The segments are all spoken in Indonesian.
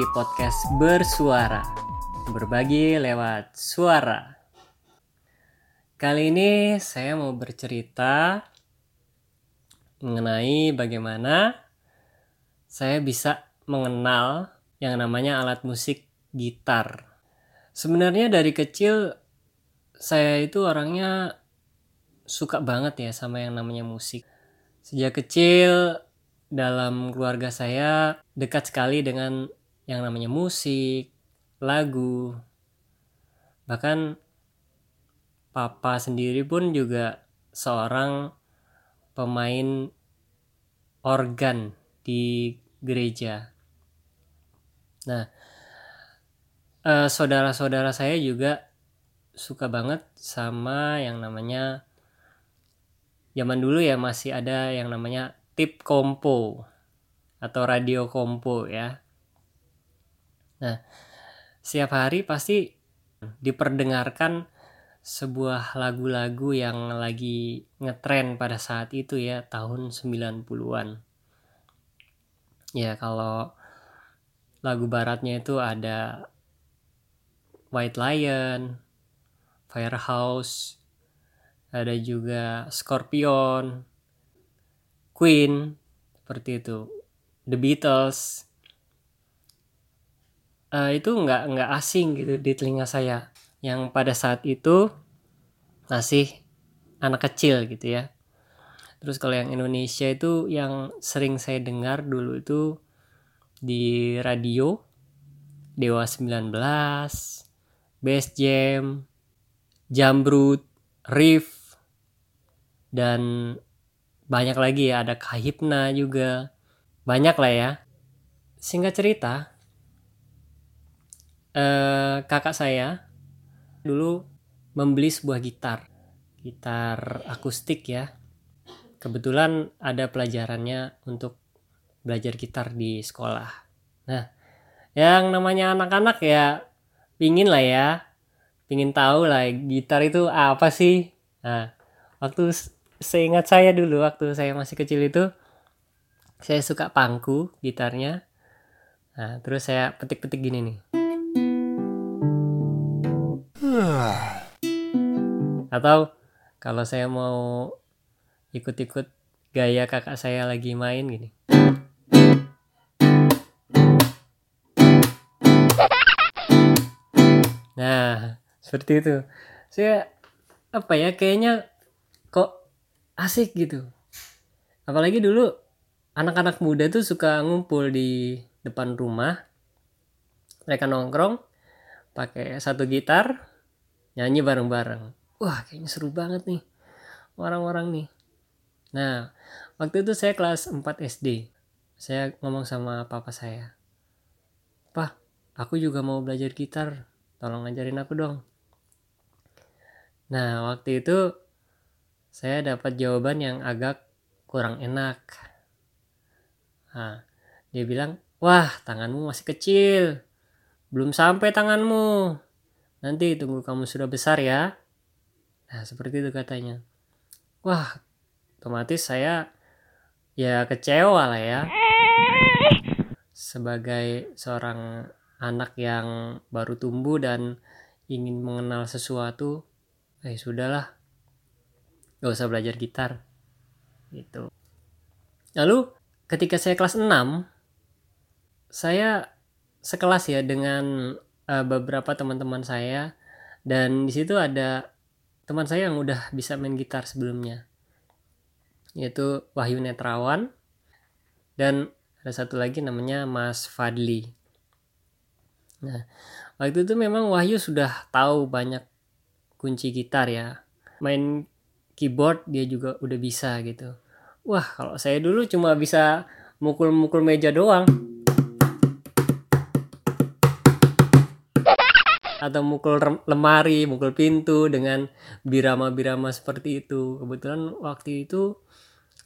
di podcast Bersuara. Berbagi lewat suara. Kali ini saya mau bercerita Mengenai bagaimana saya bisa mengenal yang namanya alat musik gitar. Sebenarnya dari kecil saya itu orangnya suka banget ya sama yang namanya musik. Sejak kecil dalam keluarga saya dekat sekali dengan yang namanya musik, lagu. Bahkan papa sendiri pun juga seorang pemain organ di gereja. Nah, eh, saudara-saudara saya juga suka banget sama yang namanya zaman dulu ya masih ada yang namanya tip kompo atau radio kompo ya. Nah, setiap hari pasti diperdengarkan sebuah lagu-lagu yang lagi ngetren pada saat itu ya tahun 90-an. Ya kalau lagu baratnya itu ada White Lion, Firehouse, ada juga Scorpion, Queen seperti itu The Beatles uh, itu nggak nggak asing gitu di telinga saya. Yang pada saat itu masih anak kecil gitu ya. Terus kalau yang Indonesia itu yang sering saya dengar dulu itu di radio Dewa 19 Best Jam Jambrut Riff dan banyak lagi ya ada kahipna juga. Banyak lah ya. Singkat cerita eh, kakak saya dulu membeli sebuah gitar. Gitar akustik ya. Kebetulan ada pelajarannya untuk belajar gitar di sekolah. Nah yang namanya anak-anak ya pingin lah ya. Pingin tahu lah gitar itu apa sih. Nah waktu seingat saya dulu waktu saya masih kecil itu saya suka pangku gitarnya. Nah terus saya petik-petik gini nih atau kalau saya mau ikut-ikut gaya kakak saya lagi main gini. Nah seperti itu. Saya apa ya kayaknya kok asik gitu. Apalagi dulu anak-anak muda tuh suka ngumpul di depan rumah. Mereka nongkrong pakai satu gitar nyanyi bareng-bareng. Wah kayaknya seru banget nih orang-orang nih. Nah waktu itu saya kelas 4 SD saya ngomong sama papa saya Pak, aku juga mau belajar gitar. Tolong ajarin aku dong. Nah waktu itu saya dapat jawaban yang agak kurang enak. Nah, dia bilang, wah tanganmu masih kecil, belum sampai tanganmu. Nanti tunggu kamu sudah besar ya. Nah, seperti itu katanya. Wah, otomatis saya ya kecewa lah ya. Sebagai seorang anak yang baru tumbuh dan ingin mengenal sesuatu, eh sudahlah, gak usah belajar gitar gitu lalu ketika saya kelas 6 saya sekelas ya dengan uh, beberapa teman-teman saya. Dan di situ ada teman saya yang udah bisa main gitar sebelumnya. Yaitu Wahyu Netrawan. Dan ada satu lagi namanya Mas Fadli. Nah waktu itu memang Wahyu sudah tahu banyak kunci gitar ya. Main keyboard dia juga udah bisa gitu. Wah kalau saya dulu cuma bisa mukul-mukul meja doang atau mukul lemari, mukul pintu dengan birama-birama seperti itu. Kebetulan waktu itu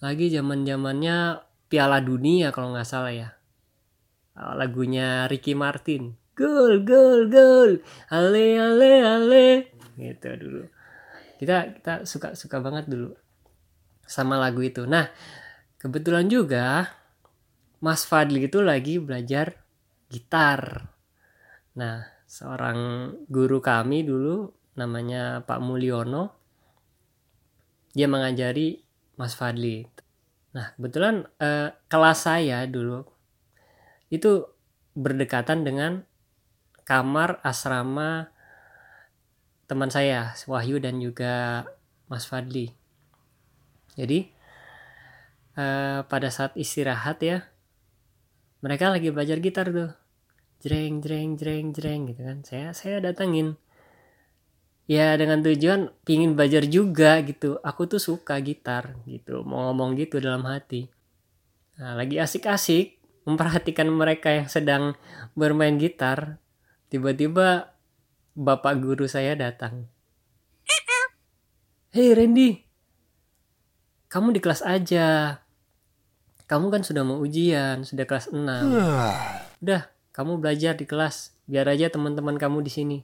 lagi zaman-zamannya Piala Dunia kalau nggak salah ya. Lagunya Ricky Martin. Gol, gol, gol. Ale, ale, ale. Gitu dulu kita kita suka suka banget dulu sama lagu itu nah kebetulan juga Mas Fadli itu lagi belajar gitar. Nah, seorang guru kami dulu namanya Pak Mulyono dia mengajari Mas Fadli. Nah, kebetulan eh, kelas saya dulu itu berdekatan dengan kamar asrama teman saya, Wahyu dan juga Mas Fadli. Jadi eh, pada saat istirahat ya, mereka lagi belajar gitar tuh, jreng jreng jreng jreng gitu kan. Saya saya datangin, ya dengan tujuan pingin belajar juga gitu. Aku tuh suka gitar gitu, mau ngomong gitu dalam hati. Nah, lagi asik-asik memperhatikan mereka yang sedang bermain gitar, tiba-tiba bapak guru saya datang. Hei Randy, kamu di kelas aja. Kamu kan sudah mau ujian, sudah kelas 6. Udah, kamu belajar di kelas. Biar aja teman-teman kamu di sini.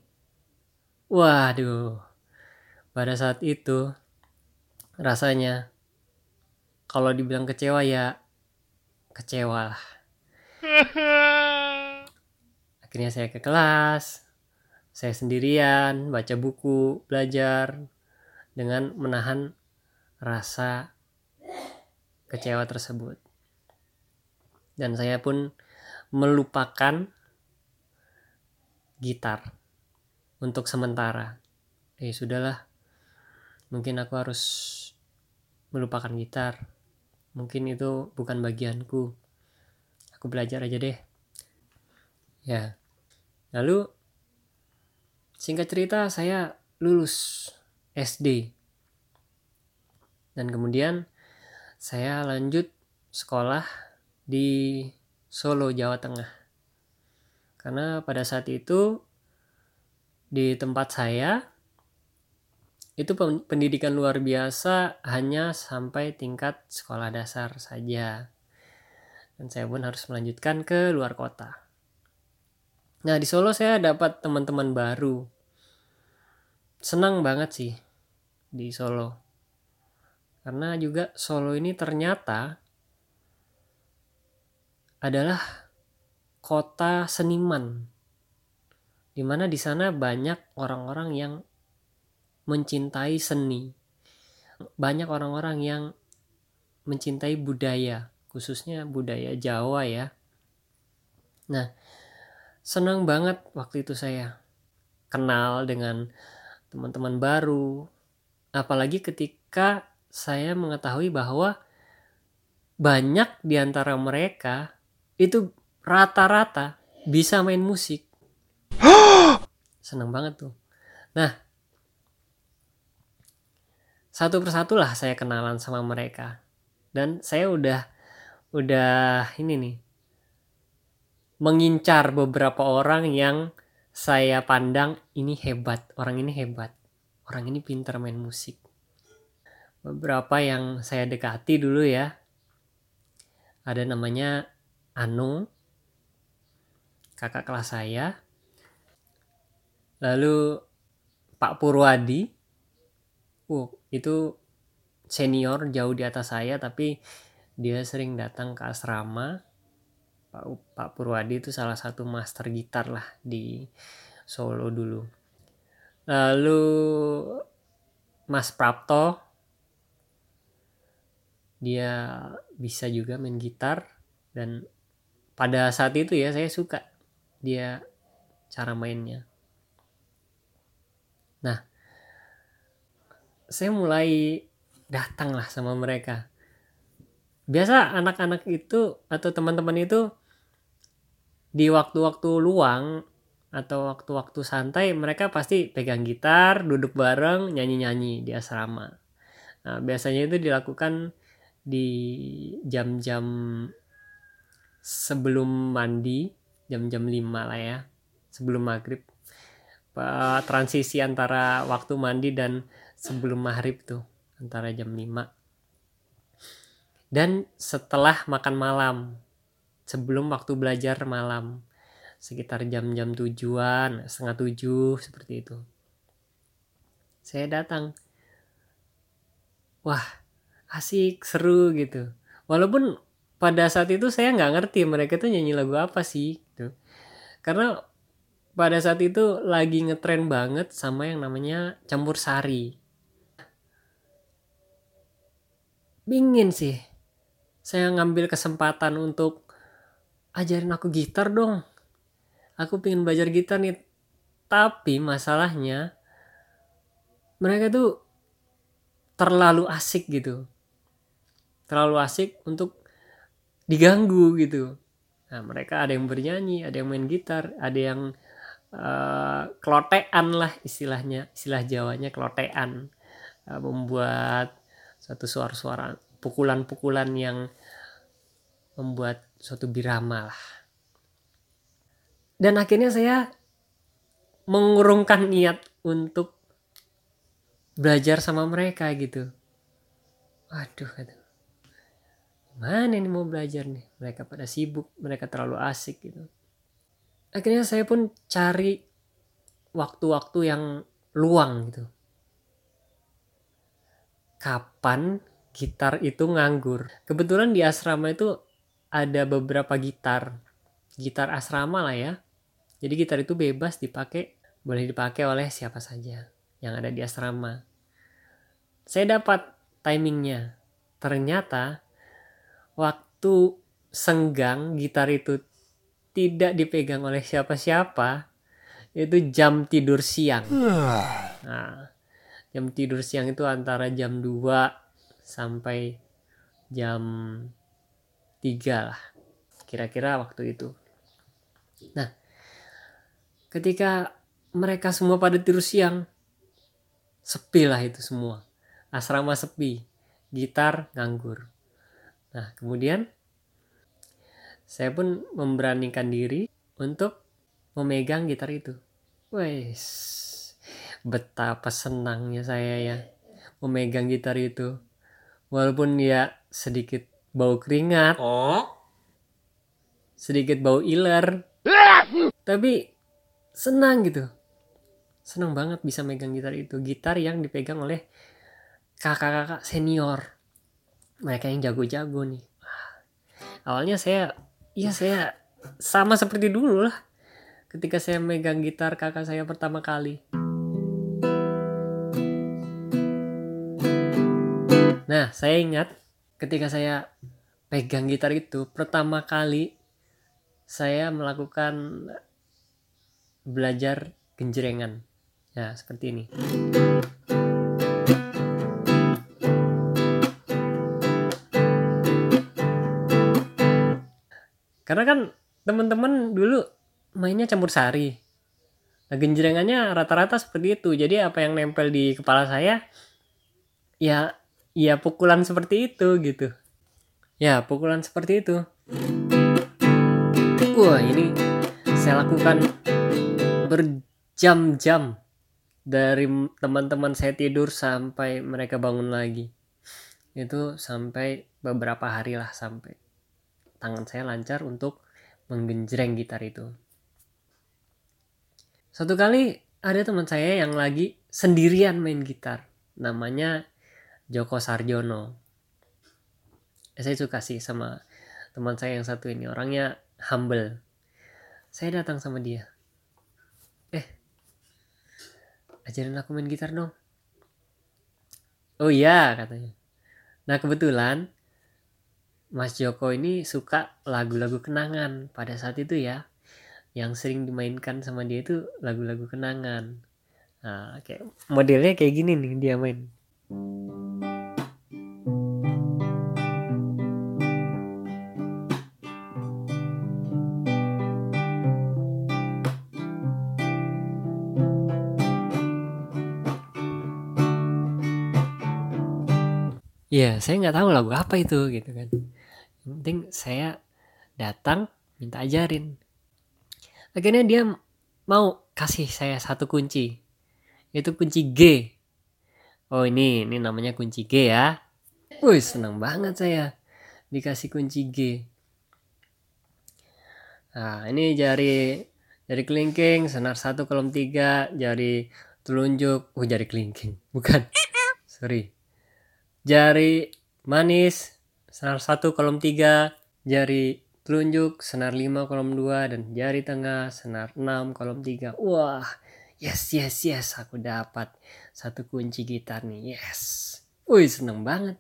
Waduh. Pada saat itu rasanya kalau dibilang kecewa ya kecewa lah. Akhirnya saya ke kelas, saya sendirian, baca buku, belajar dengan menahan rasa kecewa tersebut. Dan saya pun melupakan gitar untuk sementara. Eh sudahlah, mungkin aku harus melupakan gitar. Mungkin itu bukan bagianku. Aku belajar aja deh. Ya. Lalu singkat cerita saya lulus SD. Dan kemudian saya lanjut sekolah di Solo, Jawa Tengah. Karena pada saat itu di tempat saya itu pendidikan luar biasa hanya sampai tingkat sekolah dasar saja. Dan saya pun harus melanjutkan ke luar kota. Nah, di Solo saya dapat teman-teman baru. Senang banget sih di Solo. Karena juga Solo ini ternyata adalah kota seniman. Di mana di sana banyak orang-orang yang mencintai seni. Banyak orang-orang yang mencintai budaya, khususnya budaya Jawa ya. Nah, senang banget waktu itu saya kenal dengan teman-teman baru apalagi ketika saya mengetahui bahwa banyak di antara mereka itu rata-rata bisa main musik. Senang banget tuh. Nah satu persatu lah saya kenalan sama mereka. Dan saya udah udah ini nih mengincar beberapa orang yang saya pandang ini hebat, orang ini hebat, orang ini pintar main musik. Beberapa yang saya dekati dulu ya, ada namanya Anu, kakak kelas saya, lalu Pak Purwadi, uh itu senior jauh di atas saya tapi dia sering datang ke asrama. Pak, Pak Purwadi itu salah satu master gitar lah di Solo dulu. Lalu Mas Prapto. Dia bisa juga main gitar dan pada saat itu ya saya suka dia cara mainnya. Nah, saya mulai datang lah sama mereka. Biasa anak-anak itu atau teman-teman itu di waktu-waktu luang atau waktu-waktu santai mereka pasti pegang gitar, duduk bareng, nyanyi-nyanyi di asrama. Nah, biasanya itu dilakukan di jam-jam sebelum mandi, jam-jam 5 lah ya, sebelum maghrib. Transisi antara waktu mandi dan sebelum maghrib tuh, antara jam 5. Dan setelah makan malam, sebelum waktu belajar malam sekitar jam-jam tujuan setengah tujuh seperti itu saya datang wah asik seru gitu walaupun pada saat itu saya nggak ngerti mereka tuh nyanyi lagu apa sih gitu. karena pada saat itu lagi ngetren banget sama yang namanya campur sari. Bingin sih. Saya ngambil kesempatan untuk ajarin aku gitar dong. Aku pengen belajar gitar nih. Tapi masalahnya mereka tuh terlalu asik gitu. Terlalu asik untuk diganggu gitu. Nah mereka ada yang bernyanyi ada yang main gitar ada yang uh, kelotean lah istilahnya istilah Jawanya kelotean uh, membuat satu suara-suara pukulan-pukulan yang membuat suatu birama lah. Dan akhirnya saya mengurungkan niat untuk belajar sama mereka gitu. Waduh kata mana ini mau belajar nih? Mereka pada sibuk mereka terlalu asik gitu. Akhirnya saya pun cari waktu-waktu yang luang gitu. Kapan gitar itu nganggur? Kebetulan di asrama itu ada beberapa gitar. Gitar asrama lah ya. Jadi gitar itu bebas dipakai boleh dipakai oleh siapa saja yang ada di asrama. Saya dapat timingnya. Ternyata waktu senggang gitar itu tidak dipegang oleh siapa-siapa itu jam tidur siang. Nah, jam tidur siang itu antara jam 2 sampai jam 3 lah. Kira-kira waktu itu. Nah, ketika mereka semua pada tidur siang, sepi lah itu semua. Asrama sepi, gitar nganggur. Nah, kemudian saya pun memberanikan diri untuk memegang gitar itu. Wes, betapa senangnya saya ya memegang gitar itu. Walaupun ya sedikit bau keringat, oh. sedikit bau iler, tapi senang gitu. Senang banget bisa megang gitar itu. Gitar yang dipegang oleh kakak-kakak senior mereka yang jago-jago nih. Awalnya saya ya saya sama seperti dulu lah ketika saya megang gitar kakak saya pertama kali. Nah saya ingat ketika saya pegang gitar itu pertama kali saya melakukan belajar genjrengan. Ya seperti ini Karena kan teman-teman dulu mainnya campur sari. Nah, genjrengannya rata-rata seperti itu. Jadi apa yang nempel di kepala saya ya ya pukulan seperti itu gitu. Ya, pukulan seperti itu. Wah, ini saya lakukan berjam-jam dari teman-teman saya tidur sampai mereka bangun lagi. Itu sampai beberapa hari lah sampai tangan saya lancar untuk menggenjreng gitar itu. Satu kali ada teman saya yang lagi sendirian main gitar. Namanya Joko Sarjono. Eh, saya suka sih sama teman saya yang satu ini. Orangnya humble. Saya datang sama dia. Eh, ajarin aku main gitar dong. Oh iya katanya. Nah kebetulan Mas Joko ini suka lagu-lagu kenangan pada saat itu ya. Yang sering dimainkan sama dia itu lagu-lagu kenangan. Nah kayak modelnya kayak gini nih dia main. Ya, saya nggak tahu lagu apa itu gitu kan yang penting saya datang minta ajarin. Akhirnya dia mau kasih saya satu kunci. Itu kunci G. Oh ini ini namanya kunci G ya. Wih senang banget saya dikasih kunci G. Nah ini jari jari kelingking senar satu kolom tiga jari telunjuk. Oh jari kelingking bukan. Sorry. Jari manis senar satu kolom tiga jari telunjuk senar 5 kolom 2 dan jari tengah senar 6 kolom 3 wah yes yes yes aku dapat satu kunci gitar nih yes. Wih seneng banget.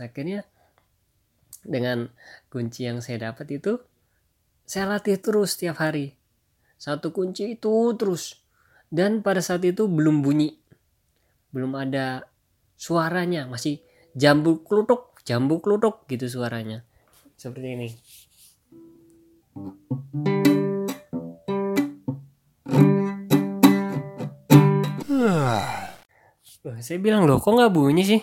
Akhirnya dengan kunci yang saya dapat itu saya latih terus tiap hari. Satu kunci itu terus dan pada saat itu belum bunyi. Belum ada suaranya masih jambu klutuk jambu klutuk gitu suaranya. Seperti ini. Loh, saya bilang loh kok nggak bunyi sih?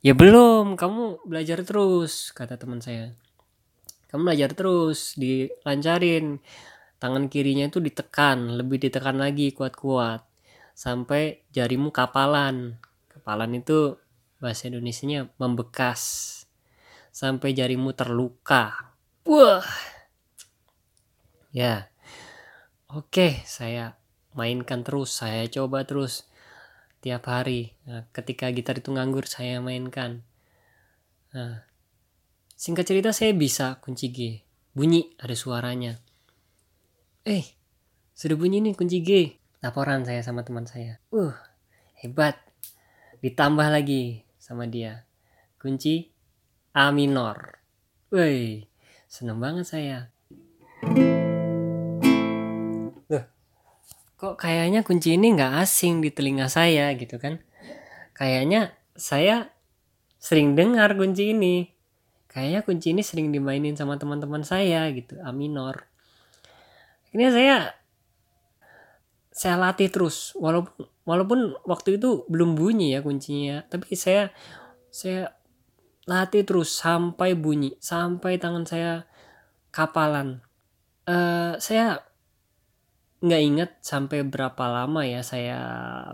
Ya belum kamu belajar terus kata teman saya. Kamu belajar terus dilancarin. Tangan kirinya itu ditekan lebih ditekan lagi kuat-kuat. Sampai jarimu kapalan. Kapalan itu bahasa Indonesia membekas. Sampai jarimu terluka. Wah. Ya. Oke saya mainkan terus. Saya coba terus tiap hari. Nah, ketika gitar itu nganggur saya mainkan. Nah, singkat cerita saya bisa kunci G. Bunyi ada suaranya. Eh sudah bunyi nih kunci G. Laporan saya sama teman saya. Uh hebat. Ditambah lagi sama dia. Kunci A minor. Woi seneng banget saya. Kok kayaknya kunci ini nggak asing di telinga saya gitu kan? Kayaknya saya sering dengar kunci ini. Kayaknya kunci ini sering dimainin sama teman-teman saya gitu A minor. Ini saya saya latih terus walaupun walaupun waktu itu belum bunyi ya kuncinya. Tapi saya saya latih terus sampai bunyi sampai tangan saya kapalan. Uh, saya nggak inget sampai berapa lama ya saya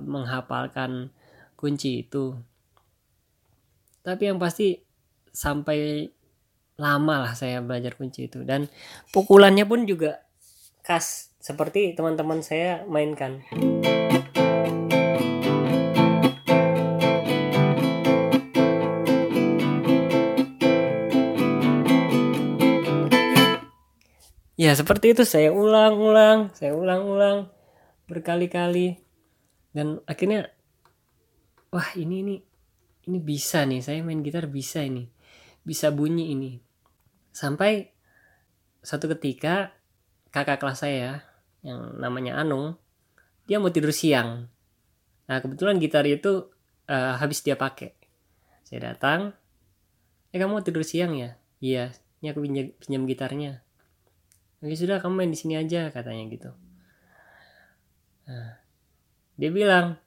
menghafalkan kunci itu. Tapi yang pasti sampai lama lah saya belajar kunci itu. Dan pukulannya pun juga khas seperti teman-teman saya mainkan. Ya seperti itu. Saya ulang-ulang saya ulang-ulang berkali-kali. Dan akhirnya wah ini ini ini bisa nih. Saya main gitar bisa ini. Bisa bunyi ini. Sampai satu ketika kakak kelas saya yang namanya Anung dia mau tidur siang. Nah kebetulan gitar itu uh, habis dia pakai. Saya datang eh kamu mau tidur siang ya? Iya ini aku pinjam, pinjam gitarnya. Oke sudah kamu main di sini aja katanya gitu. Nah, dia bilang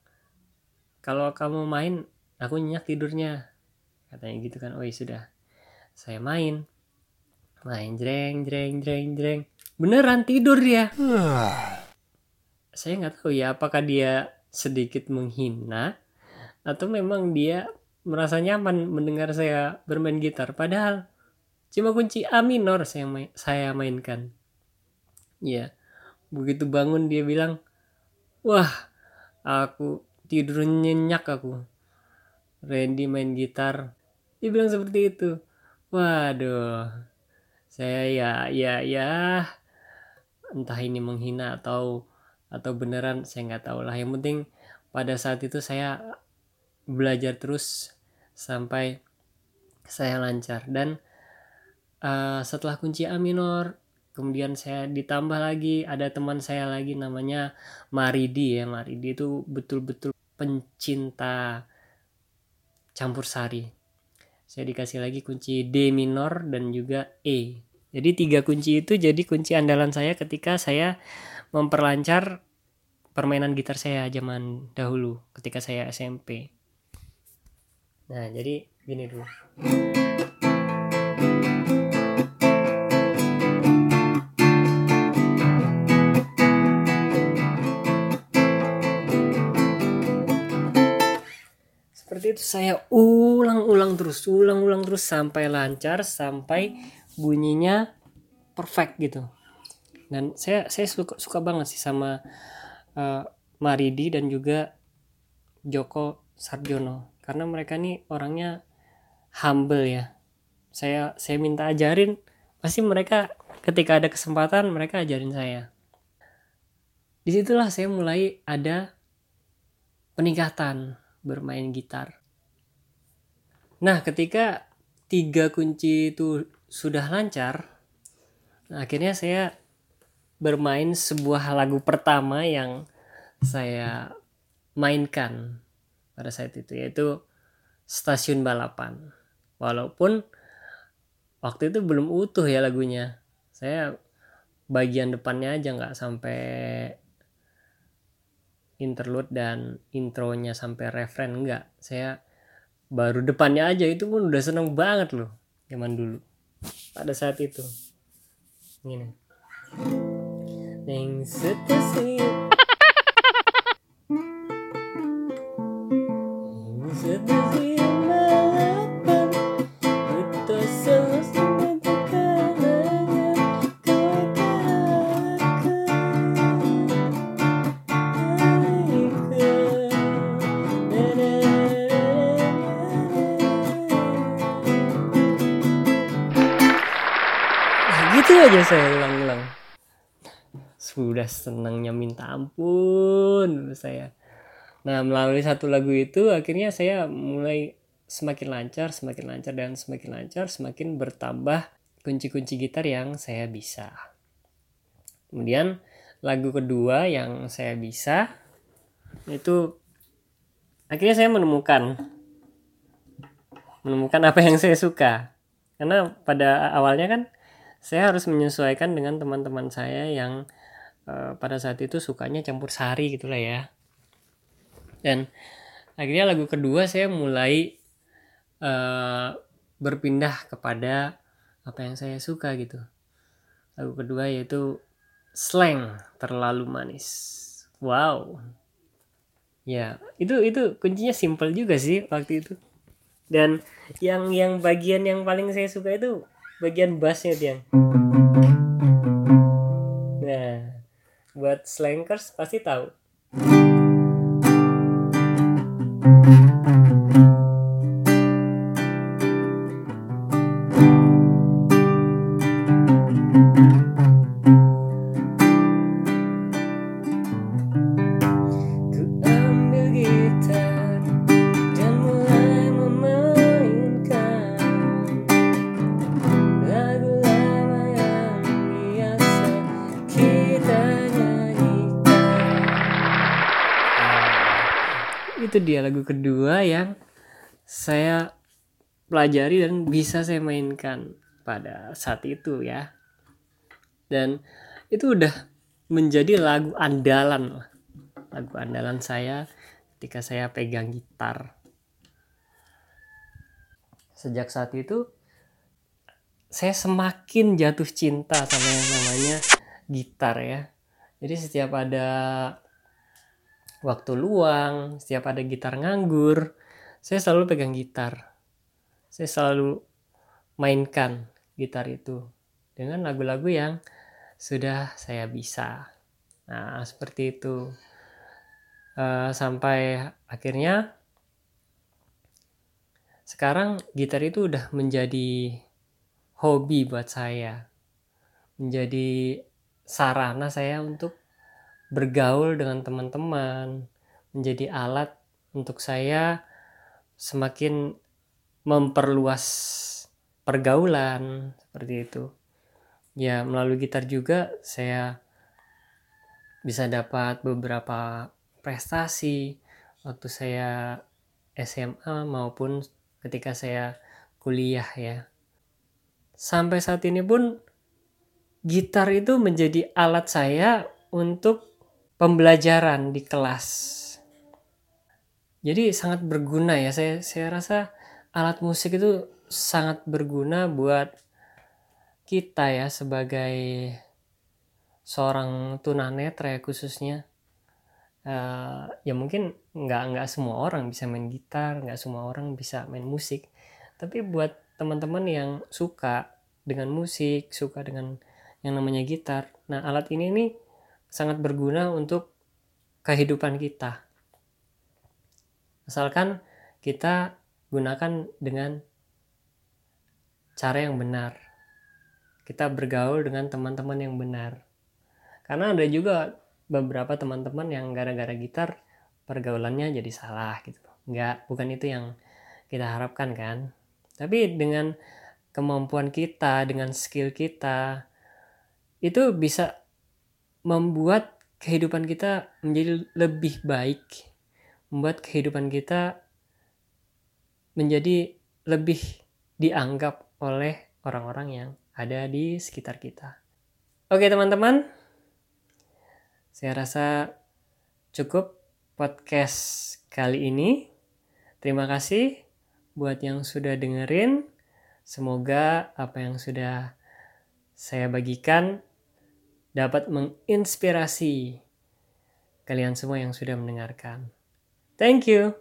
kalau kamu main aku nyenyak tidurnya katanya gitu kan. Oh iya sudah saya main. Main jreng jreng jreng jreng beneran tidur dia. saya nggak tahu ya apakah dia sedikit menghina atau memang dia merasa nyaman mendengar saya bermain gitar padahal cuma kunci A minor saya main, saya mainkan Iya. Begitu bangun dia bilang, wah aku tidur nyenyak aku. Randy main gitar. Dia bilang seperti itu. Waduh. Saya ya ya ya entah ini menghina atau atau beneran saya nggak tahu lah. Yang penting pada saat itu saya belajar terus sampai saya lancar. Dan uh, setelah kunci A minor kemudian saya ditambah lagi ada teman saya lagi namanya Maridi ya. Maridi itu betul-betul pencinta campur sari. Saya dikasih lagi kunci D minor dan juga E jadi tiga kunci itu jadi kunci andalan saya ketika saya memperlancar permainan gitar saya zaman dahulu ketika saya SMP nah jadi gini dulu. Seperti itu saya ulang-ulang terus ulang-ulang terus sampai lancar sampai bunyinya perfect gitu. Dan saya saya suka suka banget sih sama uh, Maridi dan juga Joko Sarjono. Karena mereka nih orangnya humble ya. Saya saya minta ajarin pasti mereka ketika ada kesempatan mereka ajarin saya. Di situlah saya mulai ada peningkatan bermain gitar. Nah ketika tiga kunci itu sudah lancar nah, akhirnya saya bermain sebuah lagu pertama yang saya mainkan pada saat itu yaitu stasiun balapan. Walaupun waktu itu belum utuh ya lagunya. Saya bagian depannya aja nggak sampai interlude dan intronya sampai referen enggak saya baru depannya aja itu pun udah seneng banget loh zaman dulu pada saat itu. Ini Neng setesi saya ulang-ulang sudah senangnya minta ampun saya. Nah melalui satu lagu itu akhirnya saya mulai semakin lancar semakin lancar dan semakin lancar semakin bertambah kunci-kunci gitar yang saya bisa. Kemudian lagu kedua yang saya bisa itu akhirnya saya menemukan menemukan apa yang saya suka. Karena pada awalnya kan saya harus menyesuaikan dengan teman-teman saya yang uh, pada saat itu sukanya campur sari gitulah ya. Dan akhirnya lagu kedua saya mulai uh, berpindah kepada apa yang saya suka gitu. Lagu kedua yaitu slang terlalu manis. Wow. Ya itu itu kuncinya simple juga sih waktu itu. Dan yang yang bagian yang paling saya suka itu bagian bassnya tiang. Nah buat slankers pasti tahu itu dia lagu kedua yang saya pelajari dan bisa saya mainkan pada saat itu ya. Dan itu udah menjadi lagu andalan lagu andalan saya ketika saya pegang gitar. Sejak saat itu saya semakin jatuh cinta sama yang namanya gitar ya. Jadi setiap ada waktu luang, setiap ada gitar nganggur, saya selalu pegang gitar. Saya selalu mainkan gitar itu dengan lagu-lagu yang sudah saya bisa. Nah, seperti itu. Uh, sampai akhirnya sekarang gitar itu udah menjadi hobi buat saya. Menjadi sarana saya untuk bergaul dengan teman-teman menjadi alat untuk saya semakin memperluas pergaulan seperti itu. Ya melalui gitar juga saya bisa dapat beberapa prestasi waktu saya SMA maupun ketika saya kuliah ya. Sampai saat ini pun gitar itu menjadi alat saya untuk pembelajaran di kelas. Jadi sangat berguna ya. Saya saya rasa alat musik itu sangat berguna buat kita ya sebagai seorang tunanetra ya khususnya. Uh, ya mungkin nggak nggak semua orang bisa main gitar, nggak semua orang bisa main musik. Tapi buat teman-teman yang suka dengan musik, suka dengan yang namanya gitar, nah alat ini nih sangat berguna untuk kehidupan kita. Asalkan kita gunakan dengan cara yang benar. Kita bergaul dengan teman-teman yang benar. Karena ada juga beberapa teman-teman yang gara-gara gitar pergaulannya jadi salah gitu. Enggak, bukan itu yang kita harapkan kan. Tapi dengan kemampuan kita, dengan skill kita, itu bisa membuat kehidupan kita menjadi lebih baik. Membuat kehidupan kita menjadi lebih dianggap oleh orang-orang yang ada di sekitar kita. Oke teman-teman, saya rasa cukup podcast kali ini. Terima kasih buat yang sudah dengerin. Semoga apa yang sudah saya bagikan dapat menginspirasi kalian semua yang sudah mendengarkan. Thank you.